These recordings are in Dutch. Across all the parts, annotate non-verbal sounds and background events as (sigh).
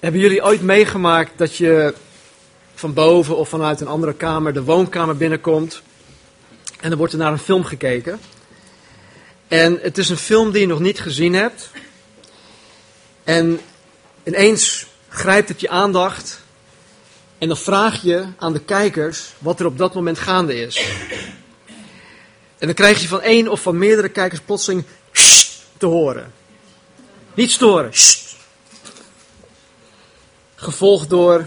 Hebben jullie ooit meegemaakt dat je van boven of vanuit een andere kamer de woonkamer binnenkomt en dan wordt er naar een film gekeken? En het is een film die je nog niet gezien hebt. En ineens grijpt het je aandacht. En dan vraag je aan de kijkers wat er op dat moment gaande is. En dan krijg je van één of van meerdere kijkers plotseling te horen. Niet storen. Gevolgd door,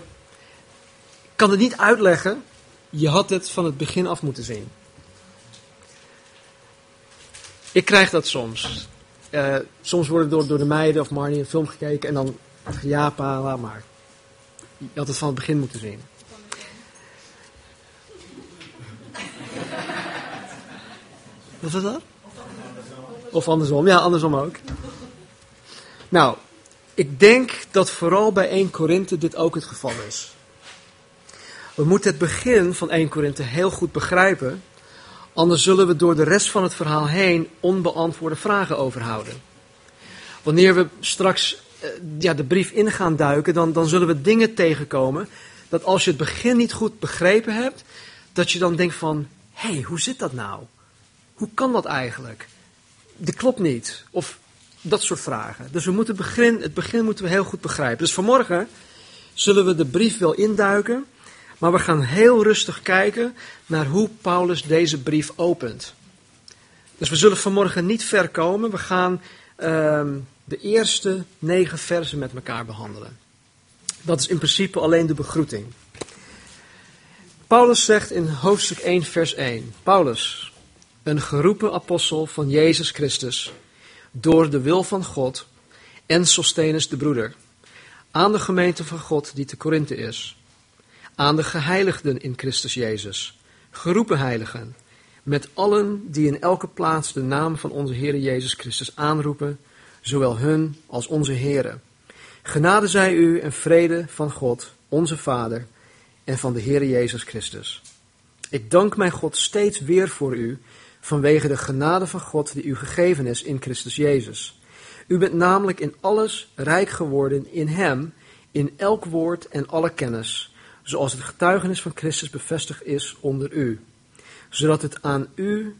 ik kan het niet uitleggen, je had het van het begin af moeten zien. Ik krijg dat soms. Uh, soms wordt door, door de meiden of Marnie een film gekeken en dan, ja pa, laat maar. Je had het van het begin moeten zien. Wat was dat? Of andersom, ja, andersom ook. Nou, ik denk dat vooral bij 1 Korinthe dit ook het geval is. We moeten het begin van 1 Korinthe heel goed begrijpen, anders zullen we door de rest van het verhaal heen onbeantwoorde vragen overhouden. Wanneer we straks eh, ja, de brief in gaan duiken, dan, dan zullen we dingen tegenkomen dat als je het begin niet goed begrepen hebt, dat je dan denkt van, hé, hey, hoe zit dat nou? Hoe kan dat eigenlijk? Dit klopt niet. Of dat soort vragen. Dus we moeten begin, het begin moeten we heel goed begrijpen. Dus vanmorgen zullen we de brief wel induiken, maar we gaan heel rustig kijken naar hoe Paulus deze brief opent. Dus we zullen vanmorgen niet ver komen. We gaan uh, de eerste negen versen met elkaar behandelen. Dat is in principe alleen de begroeting. Paulus zegt in hoofdstuk 1, vers 1: Paulus, een geroepen apostel van Jezus Christus, door de wil van God, en Sostenus de broeder, aan de gemeente van God die te Korinthe is, aan de geheiligden in Christus Jezus, geroepen heiligen, met allen die in elke plaats de naam van onze Heer Jezus Christus aanroepen, zowel hun als onze Heere. Genade zij u en vrede van God, onze Vader, en van de Heer Jezus Christus. Ik dank mijn God steeds weer voor u, vanwege de genade van God die u gegeven is in Christus Jezus. U bent namelijk in alles rijk geworden in Hem, in elk woord en alle kennis, zoals het getuigenis van Christus bevestigd is onder u, zodat het aan u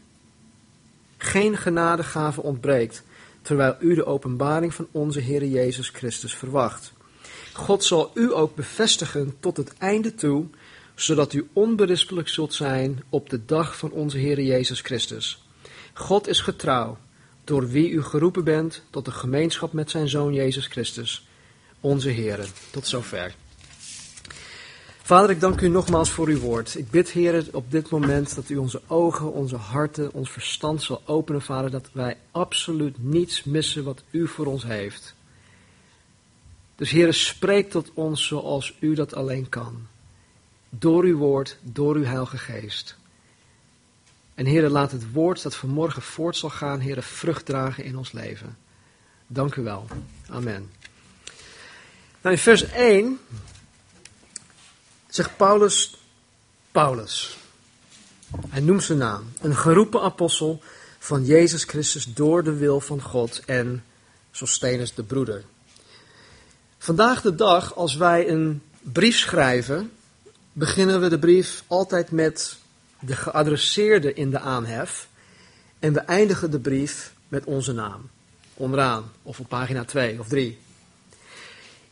geen genadegave ontbreekt, terwijl u de openbaring van onze Heer Jezus Christus verwacht. God zal u ook bevestigen tot het einde toe, zodat u onberispelijk zult zijn op de dag van onze Heer Jezus Christus. God is getrouw, door wie u geroepen bent tot de gemeenschap met zijn Zoon Jezus Christus, onze Heer. Tot zover. Vader, ik dank u nogmaals voor uw woord. Ik bid, Heer, op dit moment dat u onze ogen, onze harten, ons verstand zal openen, Vader, dat wij absoluut niets missen wat u voor ons heeft. Dus, Heer, spreek tot ons zoals u dat alleen kan door uw woord, door uw heilige geest. En Heer, laat het woord dat vanmorgen voort zal gaan, Heer, vrucht dragen in ons leven. Dank u wel. Amen. Nou, in vers 1 zegt Paulus, Paulus. Hij noemt zijn naam. Een geroepen apostel van Jezus Christus door de wil van God en Sostenus de broeder. Vandaag de dag, als wij een brief schrijven, beginnen we de brief altijd met de geadresseerde in de aanhef. En we eindigen de brief met onze naam. Onderaan, of op pagina 2 of 3.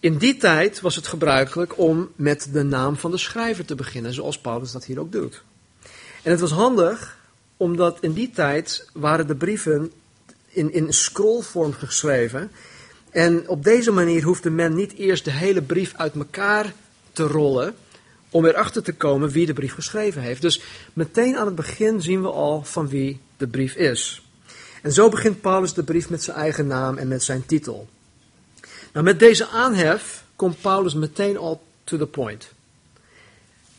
In die tijd was het gebruikelijk om met de naam van de schrijver te beginnen, zoals Paulus dat hier ook doet. En het was handig, omdat in die tijd waren de brieven in, in scrollvorm geschreven. En op deze manier hoefde men niet eerst de hele brief uit elkaar te rollen, om erachter te komen wie de brief geschreven heeft. Dus meteen aan het begin zien we al van wie de brief is. En zo begint Paulus de brief met zijn eigen naam en met zijn titel. Nou, met deze aanhef komt Paulus meteen al to the point.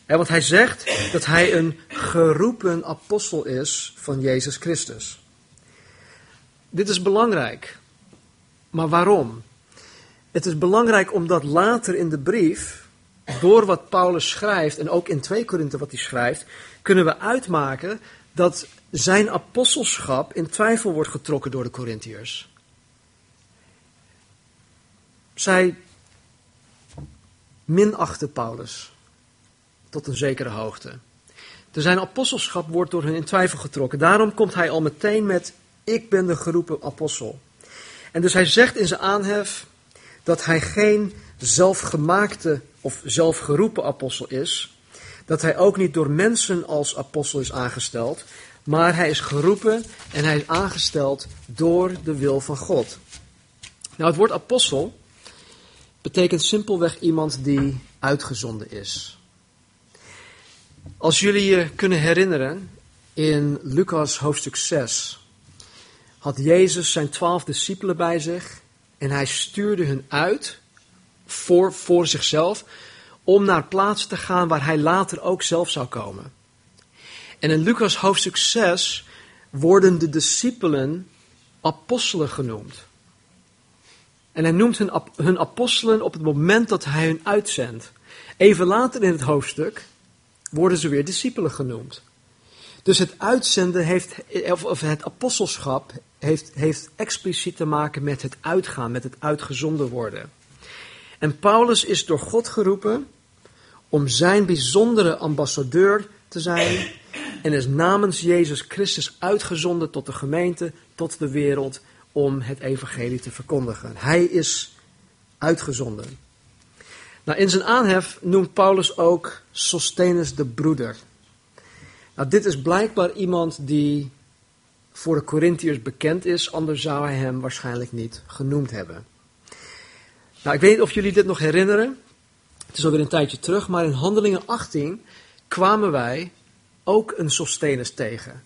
want hij zegt dat hij een geroepen apostel is van Jezus Christus. Dit is belangrijk. Maar waarom? Het is belangrijk omdat later in de brief door wat Paulus schrijft, en ook in 2 Korinthe wat hij schrijft, kunnen we uitmaken dat zijn apostelschap in twijfel wordt getrokken door de Corinthiërs. Zij minachtte Paulus tot een zekere hoogte. Dus zijn apostelschap wordt door hen in twijfel getrokken. Daarom komt hij al meteen met: Ik ben de geroepen apostel. En dus hij zegt in zijn aanhef dat hij geen zelfgemaakte of zelfgeroepen apostel is. Dat hij ook niet door mensen als apostel is aangesteld. Maar hij is geroepen en hij is aangesteld door de wil van God. Nou, het woord apostel betekent simpelweg iemand die uitgezonden is. Als jullie je kunnen herinneren, in Lucas hoofdstuk 6 had Jezus zijn twaalf discipelen bij zich en hij stuurde hun uit voor, voor zichzelf om naar plaatsen te gaan waar hij later ook zelf zou komen. En in Lucas hoofdstuk 6 worden de discipelen apostelen genoemd. En hij noemt hun, hun apostelen op het moment dat hij hun uitzendt. Even later in het hoofdstuk worden ze weer discipelen genoemd. Dus het uitzenden heeft, of het apostelschap heeft, heeft expliciet te maken met het uitgaan, met het uitgezonden worden. En Paulus is door God geroepen om zijn bijzondere ambassadeur te zijn en is namens Jezus Christus uitgezonden tot de gemeente, tot de wereld, om het evangelie te verkondigen. Hij is uitgezonden. Nou, in zijn aanhef noemt Paulus ook Sostenus de broeder. Nou, dit is blijkbaar iemand die voor de Corinthiërs bekend is, anders zou hij hem waarschijnlijk niet genoemd hebben. Nou, ik weet niet of jullie dit nog herinneren. Het is alweer een tijdje terug, maar in Handelingen 18 kwamen wij ook een Sostenus tegen.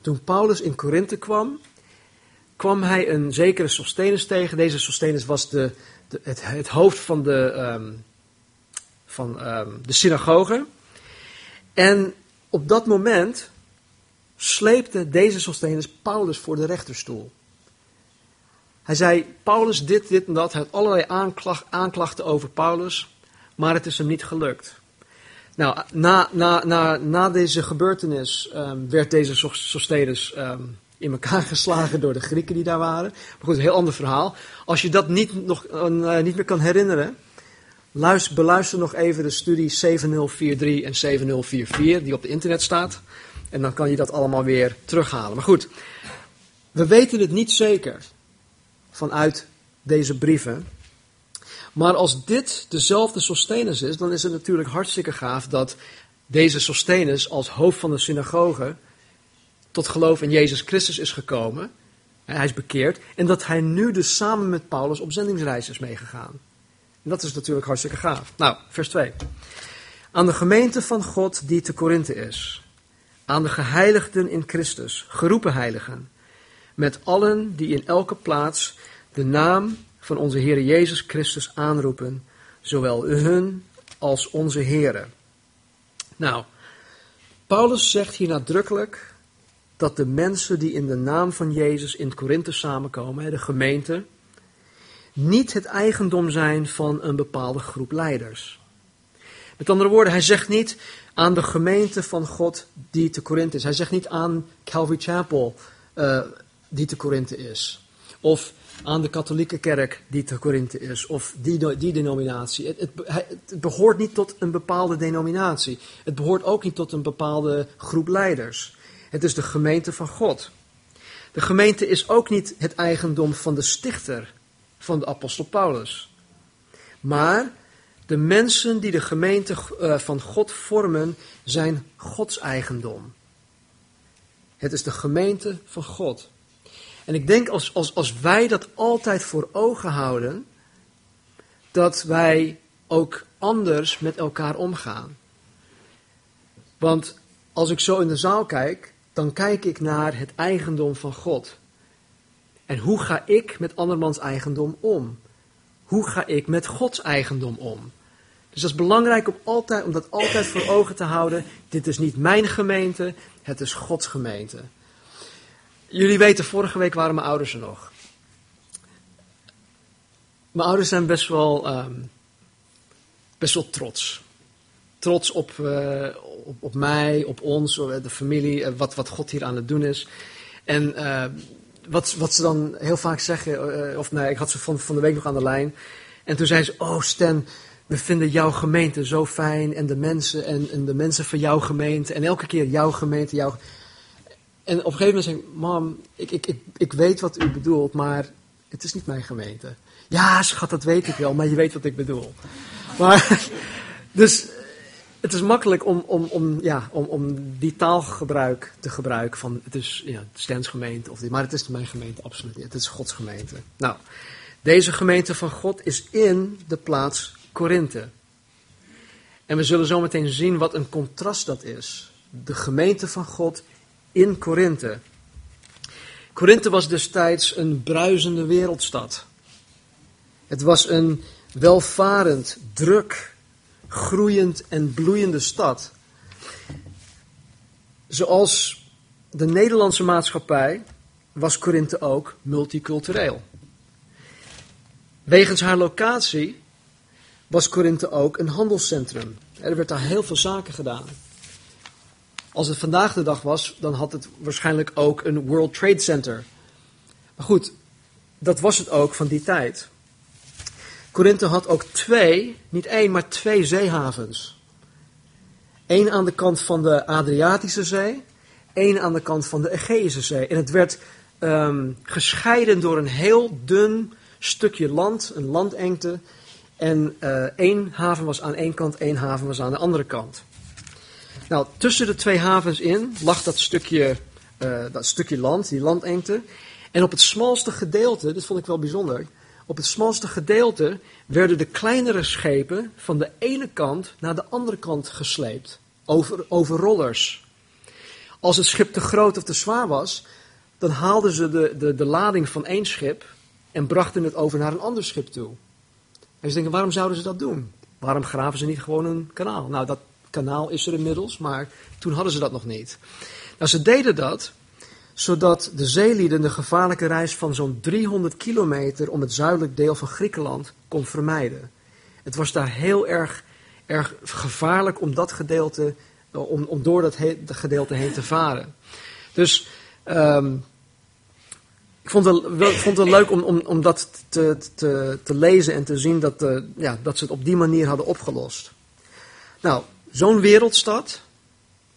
Toen Paulus in Korinthe kwam, kwam hij een zekere Sostenus tegen. Deze Sostenus was de, de het, het, hoofd van de, um, van, um, de synagoge. En op dat moment sleepte deze Sostenus Paulus voor de rechterstoel. Hij zei, Paulus dit, dit en dat. Hij had allerlei aanklachten over Paulus, maar het is hem niet gelukt. Nou, na, na, na, na deze gebeurtenis um, werd deze Sostenus um, in elkaar (laughs) geslagen door de Grieken die daar waren. Maar goed, een heel ander verhaal. Als je dat niet, nog, uh, niet meer kan herinneren, luister, beluister nog even de studie 7043 en 7044 die op het internet staat. En dan kan je dat allemaal weer terughalen. Maar goed, we weten het niet zeker vanuit deze brieven. Maar als dit dezelfde Sostenus is, dan is het natuurlijk hartstikke gaaf dat deze Sostenus als hoofd van de synagoge tot geloof in Jezus Christus is gekomen. Hij is bekeerd. En dat hij nu dus samen met Paulus op zendingsreis is meegegaan. En dat is natuurlijk hartstikke gaaf. Nou, vers 2. Aan de gemeente van God die te Korinthe is. Aan de geheiligden in Christus, geroepen heiligen. Met allen die in elke plaats de naam van onze Heer Jezus Christus aanroepen. Zowel hun als onze Heren. Nou, Paulus zegt hier nadrukkelijk dat de mensen die in de naam van Jezus in Korinthe samenkomen, de gemeente, niet het eigendom zijn van een bepaalde groep leiders. Met andere woorden, hij zegt niet aan de gemeente van God die te Korinthe is. Hij zegt niet aan Calvary Chapel uh, die te Korinthe is. Of aan de katholieke kerk die te Korinthe is. Of die, die denominatie. Het, het, behoort niet tot een bepaalde denominatie. Het behoort ook niet tot een bepaalde groep leiders. Het is de gemeente van God. De gemeente is ook niet het eigendom van de stichter van de apostel Paulus. Maar de mensen die de gemeente eh, van God vormen, zijn Gods eigendom. Het is de gemeente van God. En ik denk als, als, als wij dat altijd voor ogen houden, dat wij ook anders met elkaar omgaan. Want als ik zo in de zaal kijk, dan kijk ik naar het eigendom van God. En hoe ga ik met andermans eigendom om? Hoe ga ik met Gods eigendom om? Dus dat is belangrijk om, altijd, om dat altijd voor ogen te houden. Dit is niet mijn gemeente, het is Gods gemeente. Jullie weten, vorige week waren mijn ouders er nog. Mijn ouders zijn best wel, um, best wel trots trots op, uh, op, op, mij, op ons, de familie, uh, wat, wat God hier aan het doen is. En uh, wat, wat ze dan heel vaak zeggen, of nee, ik had ze van, van de week nog aan de lijn. En toen zei ze, oh Stan, we vinden jouw gemeente zo fijn en de mensen en, en de mensen van jouw gemeente en elke keer jouw gemeente, jouw... En op een gegeven moment zeg ik, mam, ik, ik, ik, ik weet wat u bedoelt, maar het is niet mijn gemeente. Ja, schat, dat weet ik wel, maar je weet wat ik bedoel. Maar, (laughs) dus het is makkelijk om, om, om, ja, om, om die taalgebruik te gebruiken van het is ja, Stens gemeente, of dit, maar het is mijn gemeente, absoluut niet. Het is Gods gemeente. Nou, deze gemeente van God is in de plaats Korinthe. En we zullen zo meteen zien wat een contrast dat is. De gemeente van God in Korinthe. Korinthe was destijds een bruisende wereldstad. Het was een welvarend, druk, groeiend en bloeiende stad. Zoals de Nederlandse maatschappij was Korinthe ook multicultureel. Wegens haar locatie was Korinthe ook een handelscentrum. Er werd daar heel veel zaken gedaan. Als het vandaag de dag was, dan had het waarschijnlijk ook een World Trade Center. Maar goed, dat was het ook van die tijd. Korinthe had ook twee, niet één, maar twee zeehavens. Eén aan de kant van de Adriatische Zee, één aan de kant van de Egeïsche Zee. En het werd um, gescheiden door een heel dun stukje land, een landengte. En uh, één haven was aan één kant, één haven was aan de andere kant. Nou, tussen de twee havens in lag dat stukje, uh, dat stukje land, die landengte. En op het smalste gedeelte, dit vond ik wel bijzonder, op het smalste gedeelte werden de kleinere schepen van de ene kant naar de andere kant gesleept. Over, over rollers. Als het schip te groot of te zwaar was, dan haalden ze de, de, de lading van één schip en brachten het over naar een ander schip toe. En ze denken, waarom zouden ze dat doen? Waarom graven ze niet gewoon een kanaal? Nou, dat kanaal is er inmiddels, maar toen hadden ze dat nog niet. Nou, ze deden dat zodat de zeelieden de gevaarlijke reis van zo'n 300 kilometer om het zuidelijk deel van Griekenland kon vermijden. Het was daar heel erg, erg gevaarlijk om dat gedeelte, om, om door dat gedeelte heen te varen. Dus um, ik vond het, wel, vond het leuk om, om, om dat te, te, te lezen en te zien dat, de, ja, dat ze het op die manier hadden opgelost. Nou, zo'n wereldstad,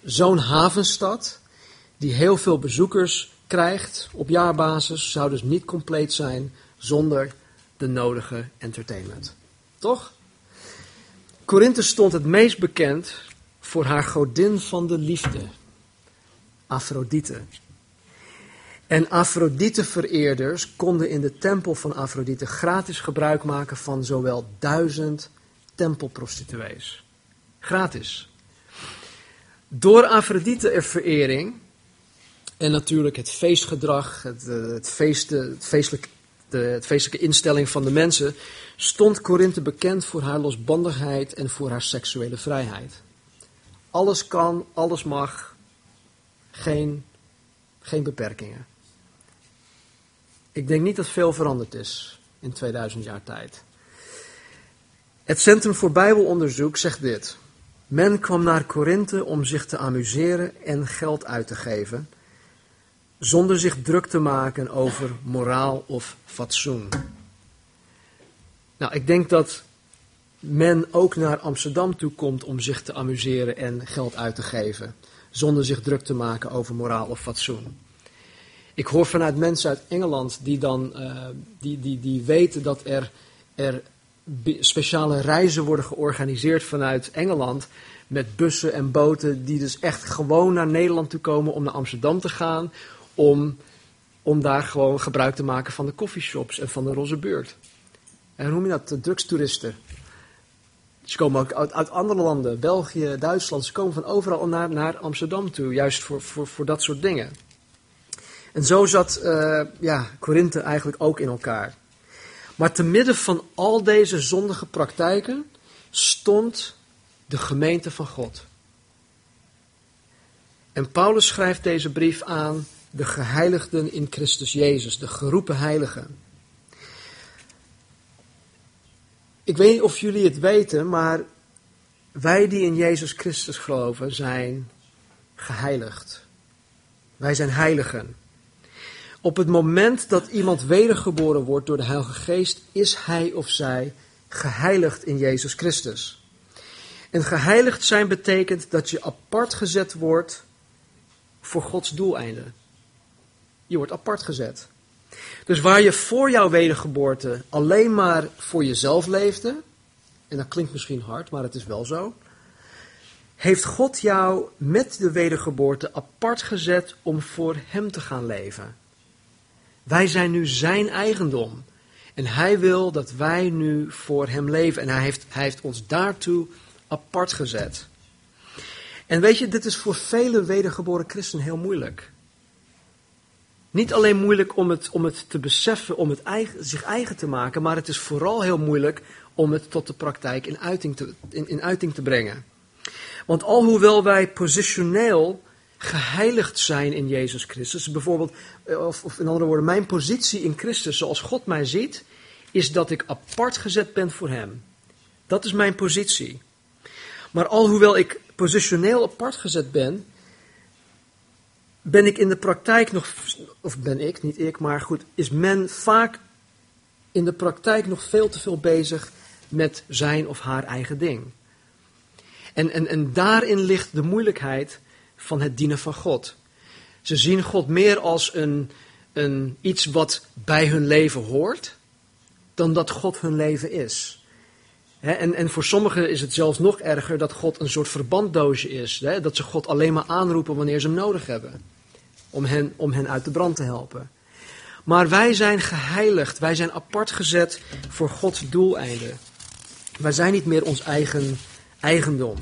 zo'n havenstad, die heel veel bezoekers krijgt op jaarbasis, zou dus niet compleet zijn zonder de nodige entertainment. Toch? Korinthe stond het meest bekend voor haar godin van de liefde, Afrodite. En Afrodite-vereerders konden in de tempel van Afrodite gratis gebruik maken van zowel duizend tempelprostituees. Gratis. Door Afrodite-verering en natuurlijk het feestgedrag, het, eh, het, feest, het, feestelijk, de, het feestelijke instelling van de mensen, stond Korinthe bekend voor haar losbandigheid en voor haar seksuele vrijheid. Alles kan, alles mag, geen, geen beperkingen. Ik denk niet dat veel veranderd is in 2000 jaar tijd. Het Centrum voor Bijbelonderzoek zegt dit. Men kwam naar Korinthe om zich te amuseren en geld uit te geven zonder zich druk te maken over moraal of fatsoen. Nou, ik denk dat men ook naar Amsterdam toe komt om zich te amuseren en geld uit te geven, zonder zich druk te maken over moraal of fatsoen. Ik hoor vanuit mensen uit Engeland die dan uh, die, die, die weten dat er, er speciale reizen worden georganiseerd vanuit Engeland met bussen en boten die dus echt gewoon naar Nederland toe komen om naar Amsterdam te gaan, om, om daar gewoon gebruik te maken van de coffeeshops en van de roze beurt. En hoe noem je dat? Drugstoeristen. Ze komen ook uit, uit, andere landen, België, Duitsland, ze komen van overal naar, naar Amsterdam toe, juist voor, voor, voor dat soort dingen. En zo zat uh, ja, Korinthe eigenlijk ook in elkaar. Maar te midden van al deze zondige praktijken stond de gemeente van God. En Paulus schrijft deze brief aan de geheiligden in Christus Jezus, de geroepen heiligen. Ik weet niet of jullie het weten, maar wij die in Jezus Christus geloven zijn geheiligd. Wij zijn heiligen. Op het moment dat iemand wedergeboren wordt door de Heilige Geest, is hij of zij geheiligd in Jezus Christus. En geheiligd zijn betekent dat je apart gezet wordt voor Gods doeleinden. Je wordt apart gezet. Dus waar je voor jouw wedergeboorte alleen maar voor jezelf leefde, en dat klinkt misschien hard, maar het is wel zo, heeft God jou met de wedergeboorte apart gezet om voor Hem te gaan leven. Wij zijn nu Zijn eigendom. En Hij wil dat wij nu voor Hem leven. En Hij heeft, hij heeft ons daartoe apart gezet. En weet je, dit is voor vele wedergeboren christenen heel moeilijk. Niet alleen moeilijk om het, om het te beseffen, om het eigen, zich eigen te maken, maar het is vooral heel moeilijk om het tot de praktijk in uiting te, in, in uiting te brengen. Want alhoewel wij positioneel geheiligd zijn in Jezus Christus, bijvoorbeeld, eh, of, of in andere woorden, mijn positie in Christus zoals God mij ziet, is dat ik apart gezet ben voor Hem. Dat is mijn positie. Maar alhoewel ik positioneel apart gezet ben, ben ik in de praktijk nog, of ben ik, niet ik, maar goed, is men vaak in de praktijk nog veel te veel bezig met zijn of haar eigen ding. En, en, en daarin ligt de moeilijkheid van het dienen van God. Ze zien God meer als een, een, iets wat bij hun leven hoort, dan dat God hun leven is en, en voor sommigen is het zelfs nog erger dat God een soort verbanddoosje is. dat ze God alleen maar aanroepen wanneer ze hem nodig hebben. Om hen, om hen uit de brand te helpen. Maar wij zijn geheiligd. Wij zijn apart gezet voor Gods doeleinden. Wij zijn niet meer ons eigen eigendom.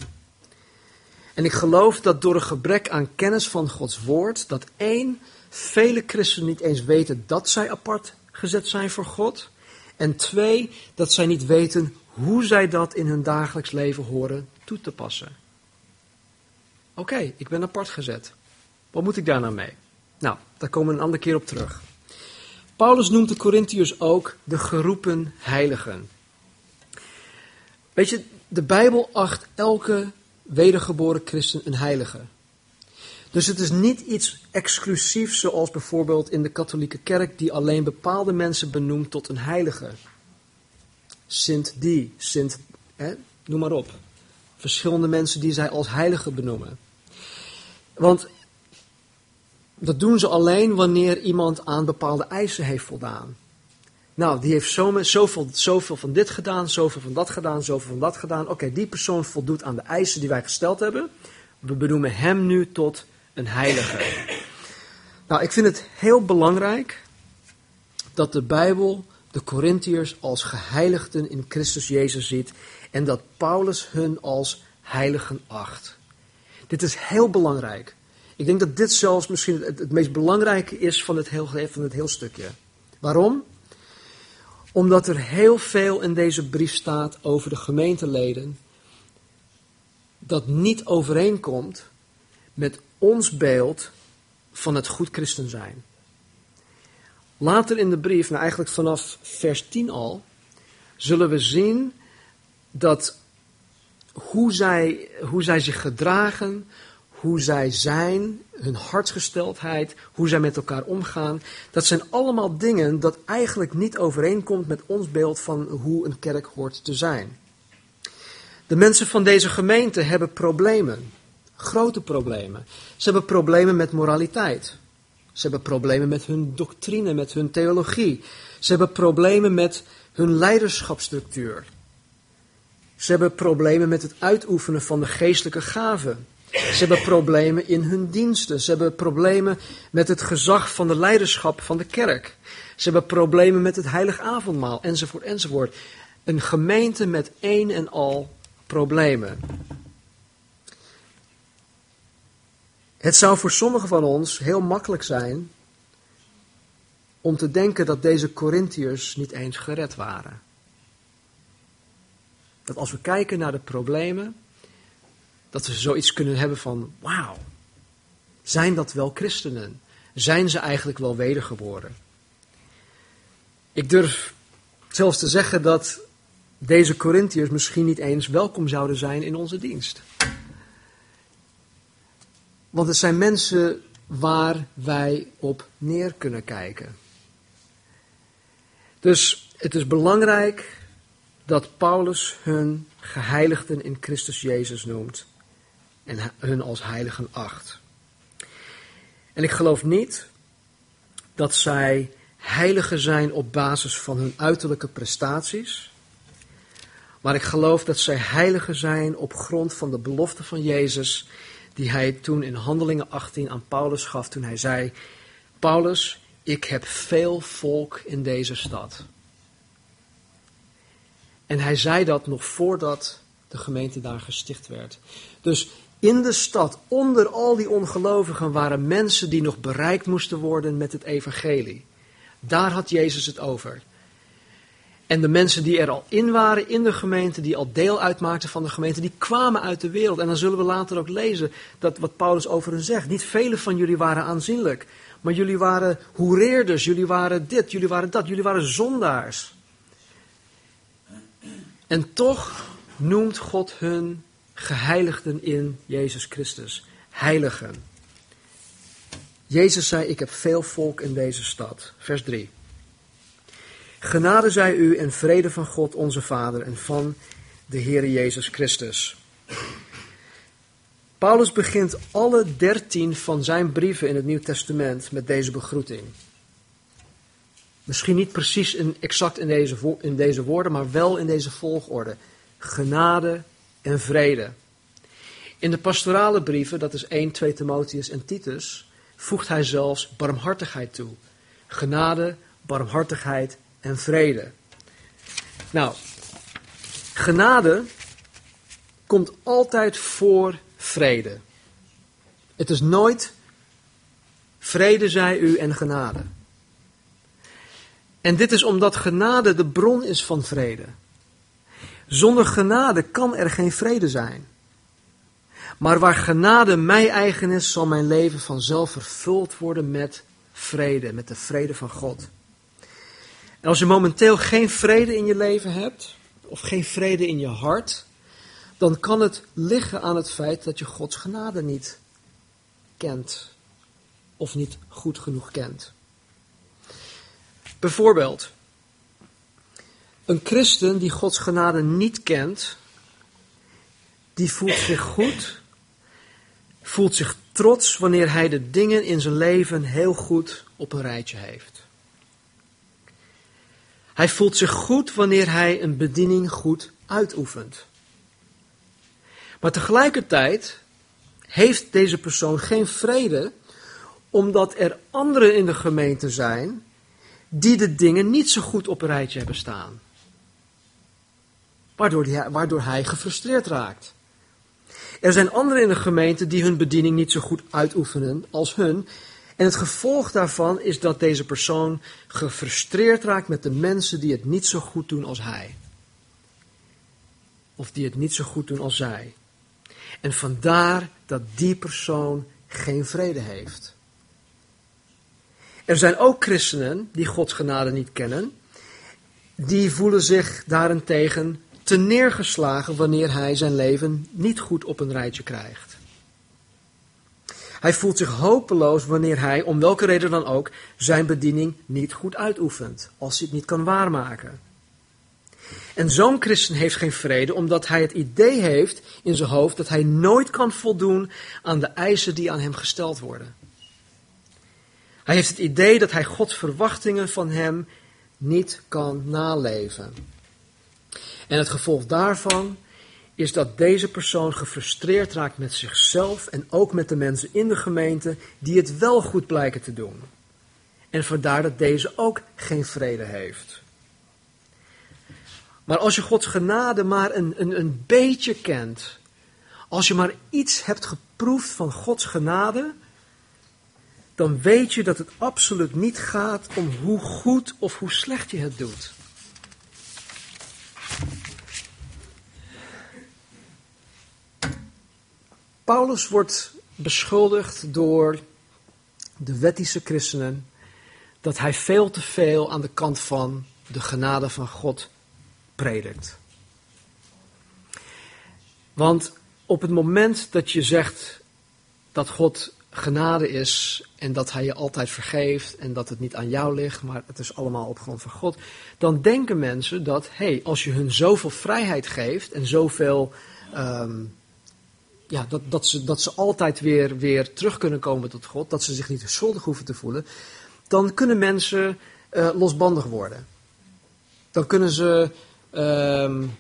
En ik geloof dat door een gebrek aan kennis van Gods woord, dat één, vele christenen niet eens weten dat zij apart gezet zijn voor God. En twee, dat zij niet weten hoe zij dat in hun dagelijks leven horen toe te passen. Oké, ik ben apart gezet. Wat moet ik daar nou mee? Nou, daar komen we een andere keer op terug. Paulus noemt de Corinthiërs ook de geroepen heiligen. Weet je, de Bijbel acht elke wedergeboren christen een heilige. Dus het is niet iets exclusiefs zoals bijvoorbeeld in de katholieke kerk die alleen bepaalde mensen benoemt tot een heilige. Sint die, Sint, hè, noem maar op. Verschillende mensen die zij als heilige benoemen. Want dat doen ze alleen wanneer iemand aan bepaalde eisen heeft voldaan. Nou, die heeft zoveel, zoveel van dit gedaan, zoveel van dat gedaan, zoveel van dat gedaan. Oké, die persoon voldoet aan de eisen die wij gesteld hebben. We benoemen hem nu tot een heilige. Nou, ik vind het heel belangrijk dat de Bijbel de Corinthiërs als geheiligden in Christus Jezus ziet en dat Paulus hun als heiligen acht. Dit is heel belangrijk. Ik denk dat dit zelfs misschien het, meest belangrijke is van het, heel, van het heel stukje. Waarom? Omdat er heel veel in deze brief staat over de gemeenteleden dat niet overeenkomt met ons beeld van het goed christen zijn. Later in de brief, nou eigenlijk vanaf vers 10 al, zullen we zien dat hoe zij, hoe zij zich gedragen, hoe zij zijn, hun hartsgesteldheid, hoe zij met elkaar omgaan, dat zijn allemaal dingen dat eigenlijk niet overeenkomt met ons beeld van hoe een kerk hoort te zijn. De mensen van deze gemeente hebben problemen, grote problemen. Ze hebben problemen met moraliteit. Ze hebben problemen met hun doctrine, met hun theologie. Ze hebben problemen met hun leiderschapsstructuur. Ze hebben problemen met het uitoefenen van de geestelijke gaven. Ze hebben problemen in hun diensten. Ze hebben problemen met het gezag van de leiderschap van de kerk. Ze hebben problemen met het heilig avondmaal, enzovoort, enzovoort. Een gemeente met één en al problemen. Het zou voor sommigen van ons heel makkelijk zijn om te denken dat deze Corinthiërs niet eens gered waren. Dat als we kijken naar de problemen, dat we zoiets kunnen hebben van, wauw, zijn dat wel christenen? Zijn ze eigenlijk wel wedergeboren? Ik durf zelfs te zeggen dat deze Corinthiërs misschien niet eens welkom zouden zijn in onze dienst. Want het zijn mensen waar wij op neer kunnen kijken. Dus het is belangrijk dat Paulus hun geheiligden in Christus Jezus noemt en hun als heiligen acht. En ik geloof niet dat zij heiligen zijn op basis van hun uiterlijke prestaties, maar ik geloof dat zij heiligen zijn op grond van de belofte van Jezus die hij toen in Handelingen 18 aan Paulus gaf toen hij zei, Paulus, ik heb veel volk in deze stad. En hij zei dat nog voordat de gemeente daar gesticht werd. Dus in de stad, onder al die ongelovigen, waren mensen die nog bereikt moesten worden met het evangelie. Daar had Jezus het over. En de mensen die er al in waren in de gemeente, die al deel uitmaakten van de gemeente, die kwamen uit de wereld. En dan zullen we later ook lezen dat wat Paulus over hen zegt. Niet vele van jullie waren aanzienlijk, maar jullie waren hoereerders, jullie waren dit, jullie waren dat, jullie waren zondaars. En toch noemt God hun geheiligden in Jezus Christus. Heiligen. Jezus zei, ik heb veel volk in deze stad. Vers 3. Genade zij u en vrede van God onze Vader en van de Heere Jezus Christus. Paulus begint alle dertien van zijn brieven in het Nieuw Testament met deze begroeting. Misschien niet precies in, exact in deze, in deze woorden, maar wel in deze volgorde. Genade en vrede. In de pastorale brieven, dat is 1, 2 Timotheus en Titus, voegt hij zelfs barmhartigheid toe. Genade, barmhartigheid en vrede. Nou, genade komt altijd voor vrede. Het is nooit vrede zij u en genade. En dit is omdat genade de bron is van vrede. Zonder genade kan er geen vrede zijn. Maar waar genade mij eigen is, zal mijn leven vanzelf vervuld worden met vrede, met de vrede van God. En als je momenteel geen vrede in je leven hebt, of geen vrede in je hart, dan kan het liggen aan het feit dat je Gods genade niet kent, of niet goed genoeg kent. Bijvoorbeeld, een christen die Gods genade niet kent, die voelt zich goed, voelt zich trots wanneer hij de dingen in zijn leven heel goed op een rijtje heeft. Hij voelt zich goed wanneer hij een bediening goed uitoefent. Maar tegelijkertijd heeft deze persoon geen vrede, omdat er anderen in de gemeente zijn die de dingen niet zo goed op een rijtje hebben staan. Waardoor hij, waardoor hij gefrustreerd raakt. Er zijn anderen in de gemeente die hun bediening niet zo goed uitoefenen als hun. En het gevolg daarvan is dat deze persoon gefrustreerd raakt met de mensen die het niet zo goed doen als hij. Of die het niet zo goed doen als zij. En vandaar dat die persoon geen vrede heeft. Er zijn ook christenen die Gods genade niet kennen. Die voelen zich daarentegen te neergeslagen wanneer hij zijn leven niet goed op een rijtje krijgt. Hij voelt zich hopeloos wanneer hij, om welke reden dan ook, zijn bediening niet goed uitoefent, als hij het niet kan waarmaken. En zo'n christen heeft geen vrede omdat hij het idee heeft in zijn hoofd dat hij nooit kan voldoen aan de eisen die aan hem gesteld worden. Hij heeft het idee dat hij Gods verwachtingen van hem niet kan naleven. En het gevolg daarvan is dat deze persoon gefrustreerd raakt met zichzelf en ook met de mensen in de gemeente die het wel goed blijken te doen. En vandaar dat deze ook geen vrede heeft. Maar als je Gods genade maar een, een, een beetje kent, als je maar iets hebt geproefd van Gods genade, dan weet je dat het absoluut niet gaat om hoe goed of hoe slecht je het doet. Paulus wordt beschuldigd door de wettische christenen dat hij veel te veel aan de kant van de genade van God predikt. Want op het moment dat je zegt dat God genade is en dat hij je altijd vergeeft en dat het niet aan jou ligt, maar het is allemaal op grond van God, dan denken mensen dat, hé, hey, als je hun zoveel vrijheid geeft en zoveel, um, ja, dat, dat, ze, dat ze altijd weer, weer terug kunnen komen tot God, dat ze zich niet schuldig hoeven te voelen, dan kunnen mensen uh, losbandig worden. Dan kunnen ze, um,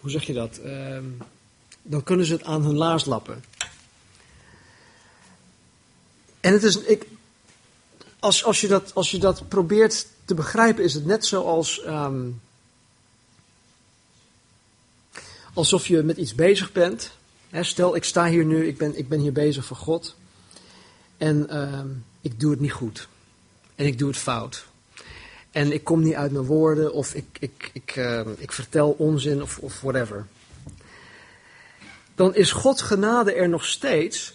hoe zeg je dat, um, dan kunnen ze het aan hun laars lappen. En het is, ik, als, als, je dat, als je dat probeert te begrijpen, is het net zoals. Um, alsof je met iets bezig bent. Stel, ik sta hier nu, ik ben, ik ben hier bezig voor God. En um, ik doe het niet goed. En ik doe het fout. En ik kom niet uit mijn woorden, of ik, ik, ik, uh, ik vertel onzin, of, of whatever. Dan is Gods genade er nog steeds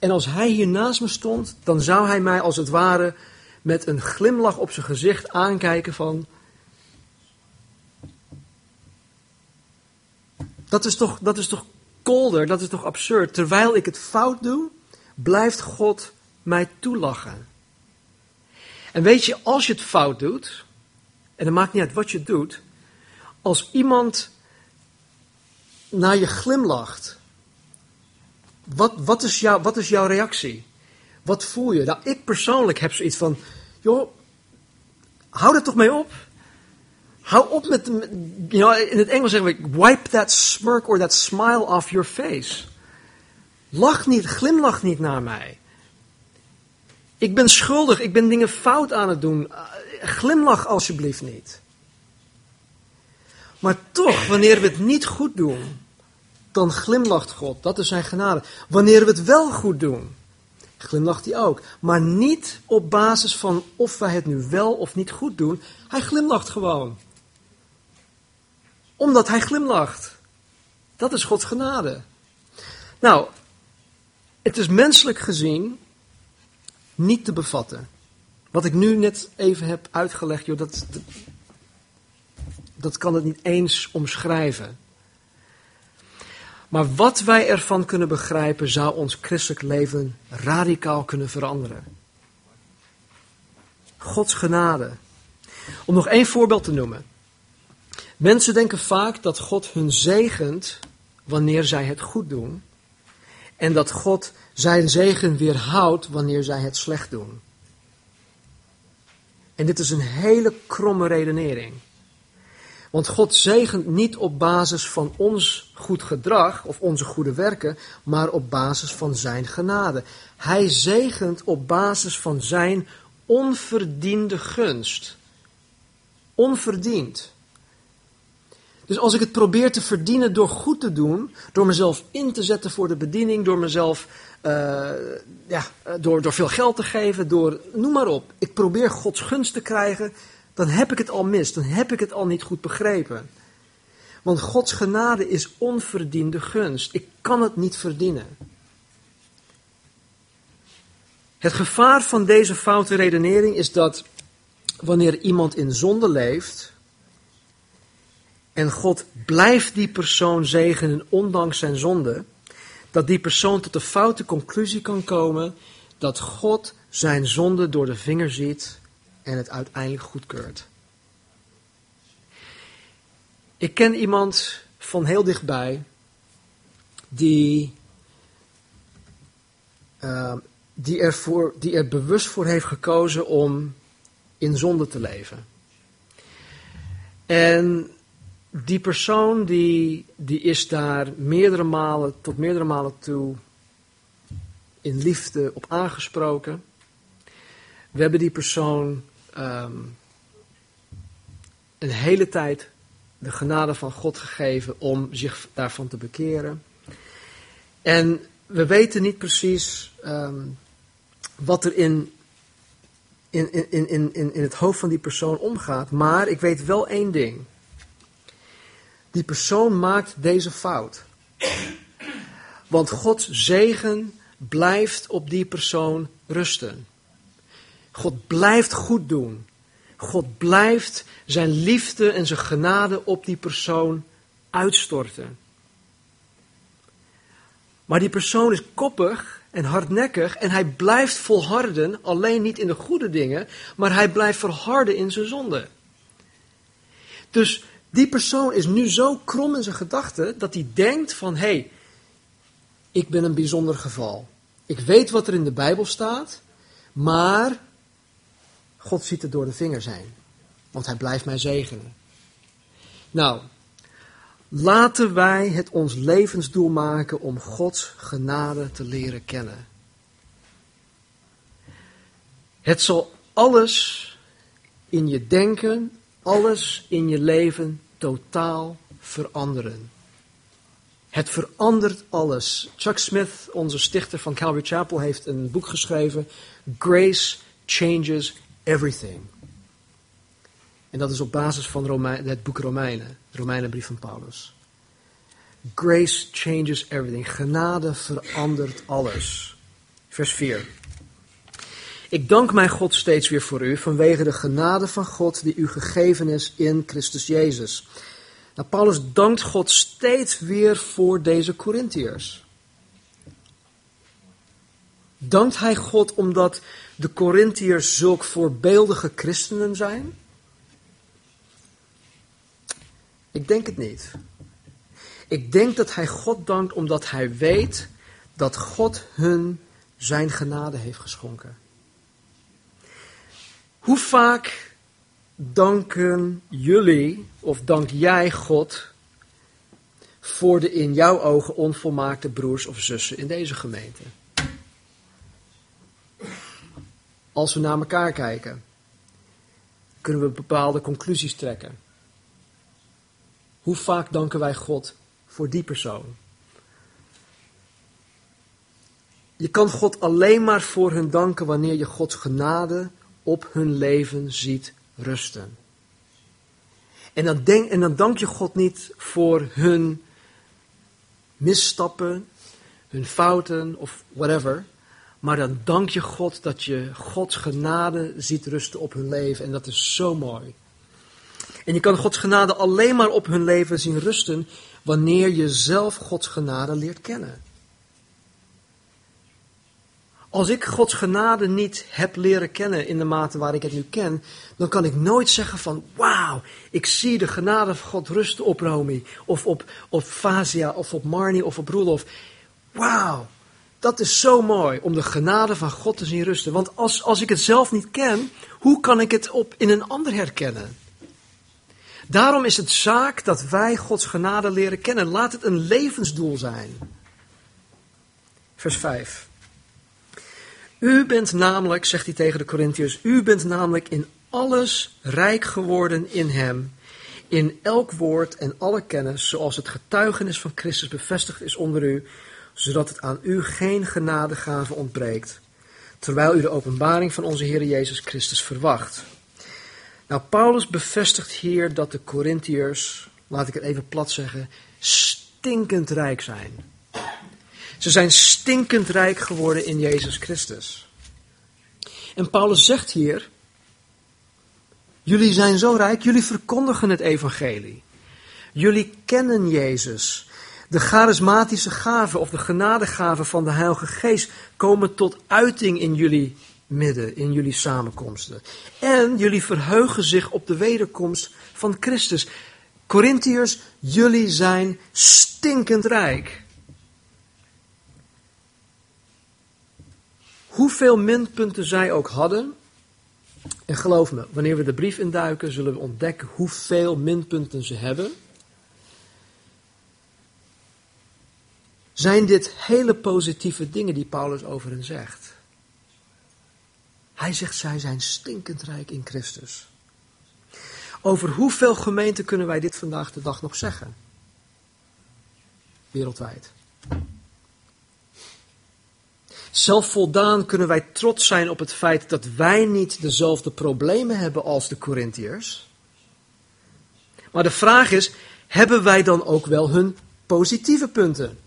en als hij hier naast me stond, dan zou hij mij als het ware met een glimlach op zijn gezicht aankijken van... Dat is toch, dat is toch kolder, dat is toch absurd. Terwijl ik het fout doe, blijft God mij toelachen. En weet je, als je het fout doet, en het maakt niet uit wat je doet, als iemand naar je glimlacht, wat, wat, is wat is jouw reactie? Wat voel je? Nou, ik persoonlijk heb zoiets van, joh, hou er toch mee op. Hou op met, you know, in het Engels zeggen we, wipe that smirk or that smile off your face. Lach niet, glimlach niet naar mij. Ik ben schuldig, ik ben dingen fout aan het doen. Glimlach alsjeblieft niet. Maar toch, wanneer we het niet goed doen, dan glimlacht God. Dat is zijn genade. Wanneer we het wel goed doen, glimlacht hij ook. Maar niet op basis van of wij het nu wel of niet goed doen. Hij glimlacht gewoon. Omdat hij glimlacht. Dat is Gods genade. Nou, het is menselijk gezien niet te bevatten. Wat ik nu net even heb uitgelegd, joh, dat, dat, dat kan het niet eens omschrijven. Maar wat wij ervan kunnen begrijpen, zou ons christelijk leven radicaal kunnen veranderen. Gods genade. Om nog één voorbeeld te noemen. Mensen denken vaak dat God hun zegent wanneer zij het goed doen. En dat God zijn zegen weerhoudt wanneer zij het slecht doen. En dit is een hele kromme redenering. Want God zegent niet op basis van ons goed gedrag of onze goede werken, maar op basis van Zijn genade. Hij zegent op basis van Zijn onverdiende gunst. Onverdiend. Dus als ik het probeer te verdienen door goed te doen, door mezelf in te zetten voor de bediening, door mezelf, uh, ja, door, door veel geld te geven, door, noem maar op. Ik probeer Gods gunst te krijgen, dan heb ik het al mis, dan heb ik het al niet goed begrepen. Want Gods genade is onverdiende gunst. Ik kan het niet verdienen. Het gevaar van deze foute redenering is dat wanneer iemand in zonde leeft en God blijft die persoon zegenen ondanks zijn zonde, dat die persoon tot de foute conclusie kan komen dat God zijn zonde door de vinger ziet en het uiteindelijk goedkeurt. Ik ken iemand van heel dichtbij die, uh, die, er voor, die er bewust voor heeft gekozen om in zonde te leven. En die persoon die, die is daar meerdere malen, tot meerdere malen toe in liefde op aangesproken. We hebben die persoon um, een hele tijd de genade van God gegeven om zich daarvan te bekeren. En we weten niet precies um, wat er in, in, in, in, in het hoofd van die persoon omgaat, maar ik weet wel één ding. Die persoon maakt deze fout. Want Gods zegen blijft op die persoon rusten. God blijft goed doen. God blijft zijn liefde en zijn genade op die persoon uitstorten. Maar die persoon is koppig en hardnekkig en hij blijft volharden, alleen niet in de goede dingen, maar hij blijft verharden in zijn zonde. Dus die persoon is nu zo krom in zijn gedachten dat hij denkt van, hé, hey, ik ben een bijzonder geval. Ik weet wat er in de Bijbel staat, maar God ziet het door de vingers heen. Want hij blijft mij zegenen. Nou, laten wij het ons levensdoel maken om Gods genade te leren kennen. Het zal alles in je denken, alles in je leven totaal veranderen. Het verandert alles. Chuck Smith, onze stichter van Calvary Chapel, heeft een boek geschreven. Grace changes everything. En dat is op basis van het boek Romeinen, de Romeinenbrief van Paulus. Grace changes everything. Genade verandert alles. Vers 4. Ik dank mijn God steeds weer voor u vanwege de genade van God die u gegeven is in Christus Jezus. Nou, Paulus dankt God steeds weer voor deze Corinthiërs. Dankt hij God omdat de Corinthiërs zulk voorbeeldige christenen zijn? Ik denk het niet. Ik denk dat hij God dankt omdat hij weet dat God hun zijn genade heeft geschonken. Hoe vaak danken jullie of dank jij God voor de in jouw ogen onvolmaakte broers of zussen in deze gemeente? Als we naar elkaar kijken, kunnen we bepaalde conclusies trekken. Hoe vaak danken wij God voor die persoon? Je kan God alleen maar voor hun danken wanneer je Gods genade op hun leven ziet rusten. En dan, denk, en dan dank je God niet voor hun misstappen, hun fouten of whatever. Maar dan dank je God dat je Gods genade ziet rusten op hun leven. En dat is zo mooi. En je kan Gods genade alleen maar op hun leven zien rusten wanneer je zelf Gods genade leert kennen. Als ik Gods genade niet heb leren kennen in de mate waar ik het nu ken, dan kan ik nooit zeggen van, wauw, ik zie de genade van God rusten op Romy, of op, op Fazia, of op Marnie, of op Roelof. Wauw, dat is zo mooi om de genade van God te zien rusten. Want als, als ik het zelf niet ken, hoe kan ik het op, in een ander herkennen? Daarom is het zaak dat wij Gods genade leren kennen. Laat het een levensdoel zijn. Vers 5. U bent namelijk, zegt hij tegen de Corinthiërs, u bent namelijk in alles rijk geworden in hem, in elk woord en alle kennis, zoals het getuigenis van Christus bevestigd is onder u, zodat het aan u geen genadegave ontbreekt, terwijl u de openbaring van onze Heer Jezus Christus verwacht. Nou, Paulus bevestigt hier dat de Corinthiërs, laat ik het even plat zeggen, stinkend rijk zijn. Ze zijn stinkend rijk geworden in Jezus Christus. En Paulus zegt hier, jullie zijn zo rijk, jullie verkondigen het evangelie. Jullie kennen Jezus. De charismatische gaven of de genadegaven van de Heilige Geest komen tot uiting in jullie midden, in jullie samenkomsten. En jullie verheugen zich op de wederkomst van Christus. Corinthiërs, jullie zijn stinkend rijk. Hoeveel minpunten zij ook hadden, en geloof me, wanneer we de brief induiken, zullen we ontdekken hoeveel minpunten ze hebben. Zijn dit hele positieve dingen die Paulus over hen zegt? Hij zegt, zij zijn stinkend rijk in Christus. Over hoeveel gemeenten kunnen wij dit vandaag de dag nog zeggen? Wereldwijd. Zelfvoldaan kunnen wij trots zijn op het feit dat wij niet dezelfde problemen hebben als de Corinthiërs. Maar de vraag is, hebben wij dan ook wel hun positieve punten?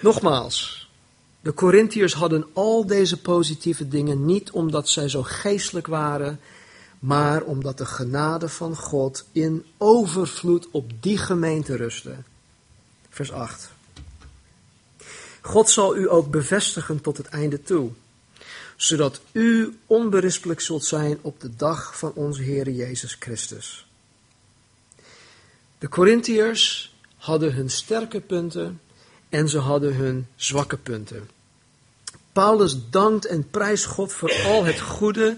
Nogmaals, de Corinthiërs hadden al deze positieve dingen niet omdat zij zo geestelijk waren, maar omdat de genade van God in overvloed op die gemeente rustte. Vers 8. God zal u ook bevestigen tot het einde toe, zodat u onberispelijk zult zijn op de dag van onze Heer Jezus Christus. De Corinthiërs hadden hun sterke punten en ze hadden hun zwakke punten. Paulus dankt en prijst God voor al het goede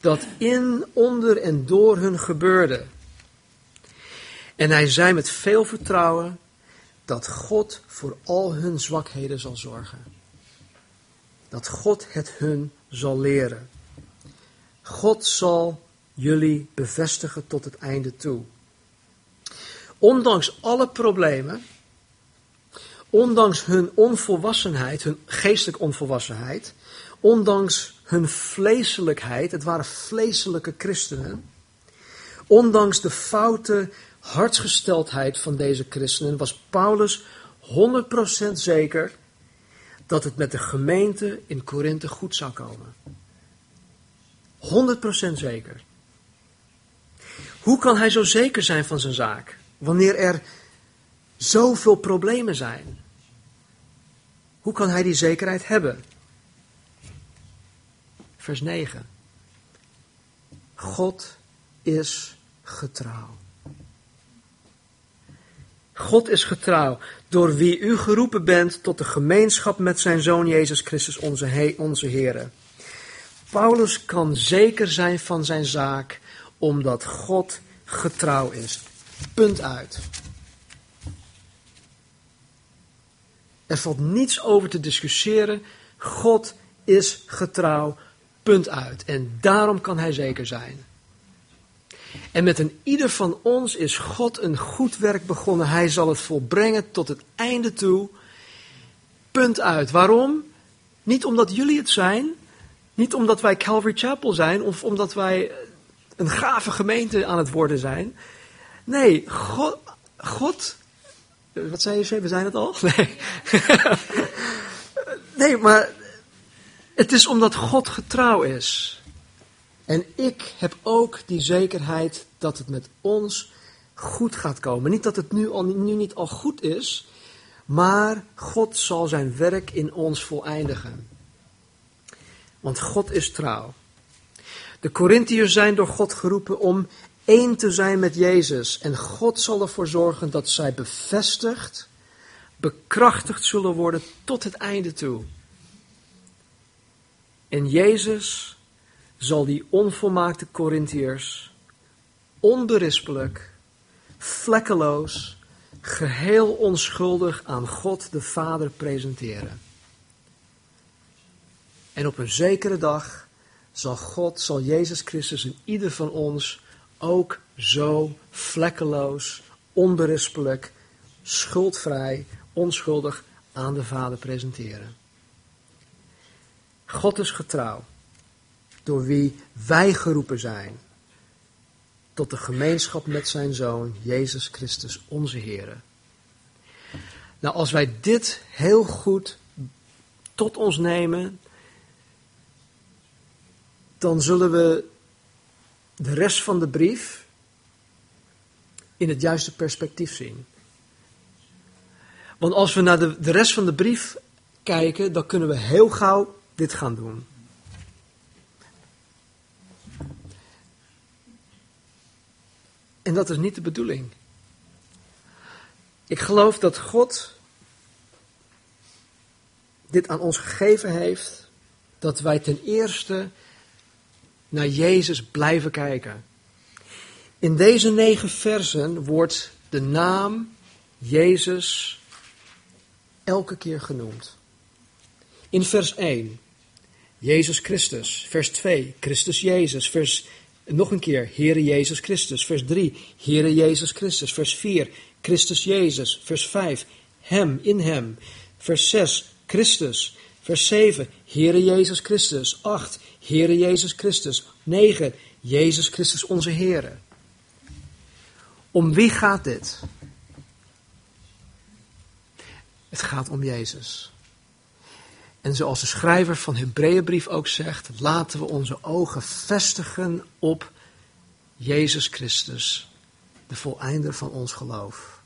dat in, onder en door hun gebeurde. En hij zei met veel vertrouwen dat God voor al hun zwakheden zal zorgen. Dat God het hun zal leren. God zal jullie bevestigen tot het einde toe. Ondanks alle problemen, ondanks hun onvolwassenheid, hun geestelijke onvolwassenheid, ondanks hun vleeselijkheid, het waren vleeselijke christenen, ondanks de foute hartsgesteldheid van deze christenen, was Paulus 100% zeker dat het met de gemeente in Korinthe goed zou komen. 100% zeker. Hoe kan hij zo zeker zijn van zijn zaak? Wanneer er zoveel problemen zijn. Hoe kan hij die zekerheid hebben? Vers 9. God is getrouw. God is getrouw, door wie u geroepen bent tot de gemeenschap met zijn Zoon Jezus Christus, onze, onze Heer. Paulus kan zeker zijn van zijn zaak, omdat God getrouw is. Punt uit. Er valt niets over te discussiëren. God is getrouw. Punt uit. En daarom kan hij zeker zijn. En met een ieder van ons is God een goed werk begonnen. Hij zal het volbrengen tot het einde toe. Punt uit. Waarom? Niet omdat jullie het zijn. Niet omdat wij Calvary Chapel zijn. Of omdat wij een gave gemeente aan het worden zijn. Nee, God, God wat zei je, we zijn het al? (laughs) Nee. (laughs) nee, maar het is omdat God getrouw is. En ik heb ook die zekerheid dat het met ons goed gaat komen. Niet dat het nu, al, nu niet al goed is, maar God zal zijn werk in ons voleindigen. Want God is trouw. De Corinthiërs zijn door God geroepen om één te zijn met Jezus. En God zal ervoor zorgen dat zij bevestigd, bekrachtigd zullen worden tot het einde toe. En Jezus zal die onvolmaakte Corinthiërs onberispelijk, vlekkeloos, geheel onschuldig aan God de Vader presenteren. En op een zekere dag zal God, zal Jezus Christus in ieder van ons ook zo vlekkeloos, onberispelijk, schuldvrij, onschuldig aan de Vader presenteren. God is getrouw, door wie wij geroepen zijn tot de gemeenschap met zijn Zoon, Jezus Christus, onze Heer. Nou, als wij dit heel goed tot ons nemen, dan zullen we de rest van de brief in het juiste perspectief zien. Want als we naar de, de rest van de brief kijken, dan kunnen we heel gauw dit gaan doen. En dat is niet de bedoeling. Ik geloof dat God dit aan ons gegeven heeft, dat wij ten eerste naar Jezus blijven kijken. In deze negen versen wordt de naam Jezus elke keer genoemd. In vers 1, Jezus Christus. Vers 2, Christus Jezus. Vers, nog een keer, Heere Jezus Christus. Vers 3, Heere Jezus Christus. Vers 4, Christus Jezus. Vers 5, Hem, in Hem. Vers 6, Christus. Vers 7, Heere Jezus Christus. 8, Heere Jezus Christus. 9, Jezus Christus onze Heere. Om wie gaat dit? Het gaat om Jezus. En zoals de schrijver van Hebreeënbrief ook zegt, laten we onze ogen vestigen op Jezus Christus, de voleinder van ons geloof.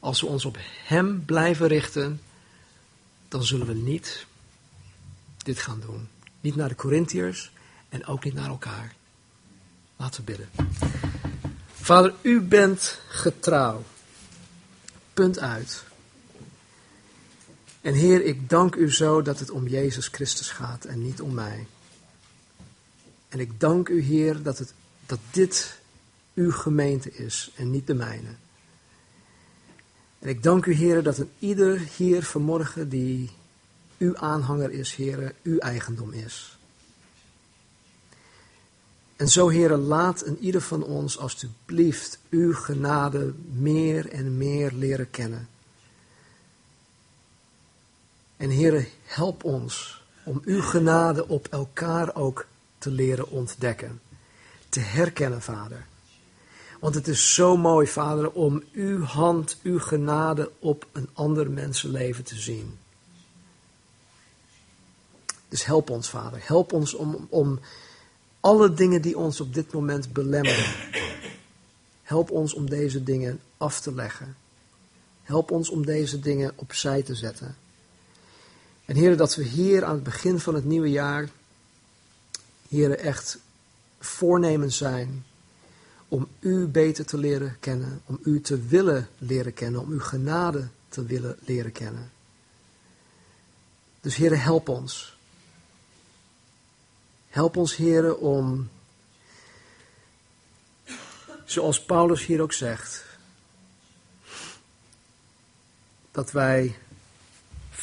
Als we ons op Hem blijven richten, dan zullen we niet dit gaan doen. Niet naar de Corinthiërs en ook niet naar elkaar. Laten we bidden. Vader, u bent getrouw. Punt uit. En Heer, ik dank u zo dat het om Jezus Christus gaat en niet om mij. En ik dank u, Heer, dat, het, dat dit uw gemeente is en niet de mijne. En ik dank u, Heer, dat een ieder hier vanmorgen die uw aanhanger is, Heer, uw eigendom is. En zo, Heer, laat een ieder van ons alstublieft uw genade meer en meer leren kennen. En Heer, help ons om uw genade op elkaar ook te leren ontdekken. Te herkennen, Vader. Want het is zo mooi, Vader, om uw hand, uw genade op een ander mensenleven te zien. Dus help ons, Vader. Help ons om, om alle dingen die ons op dit moment belemmeren. Help ons om deze dingen af te leggen. Help ons om deze dingen opzij te zetten. En heren, dat we hier aan het begin van het nieuwe jaar, heren, echt voornemens zijn om u beter te leren kennen, om u te willen leren kennen, om uw genade te willen leren kennen. Dus heren, help ons. Help ons, heren, om, zoals Paulus hier ook zegt, dat wij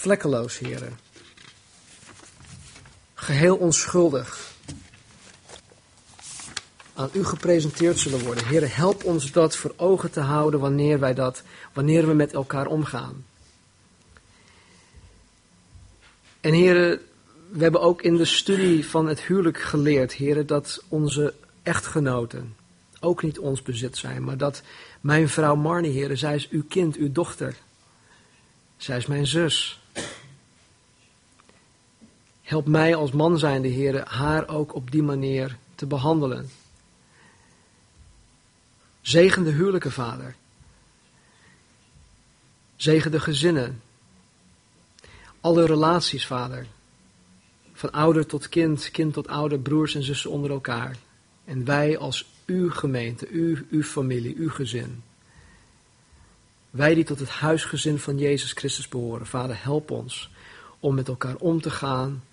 vlekkeloos, heren, geheel onschuldig aan u gepresenteerd zullen worden. Heren, help ons dat voor ogen te houden wanneer wij dat, wanneer we met elkaar omgaan. En heren, we hebben ook in de studie van het huwelijk geleerd, heren, dat onze echtgenoten ook niet ons bezit zijn, maar dat mijn vrouw Marnie, heren, zij is uw kind, uw dochter. Zij is mijn zus. Help mij als man zijnde, heren, haar ook op die manier te behandelen. Zegen de huwelijke vader. Zegen de gezinnen. Alle relaties, vader. Van ouder tot kind, kind tot ouder, broers en zussen onder elkaar. En wij als uw gemeente, uw, uw familie, uw gezin. Wij die tot het huisgezin van Jezus Christus behoren. Vader, help ons om met elkaar om te gaan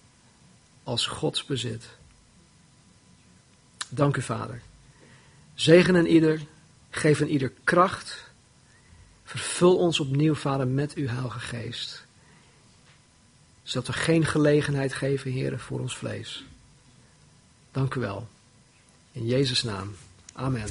als Gods bezit. Dank u, Vader. Zegen en ieder Geef een ieder kracht. Vervul ons opnieuw, Vader, met uw Heilige Geest. Zodat we geen gelegenheid geven, Heer, voor ons vlees. Dank u wel. In Jezus' naam. Amen.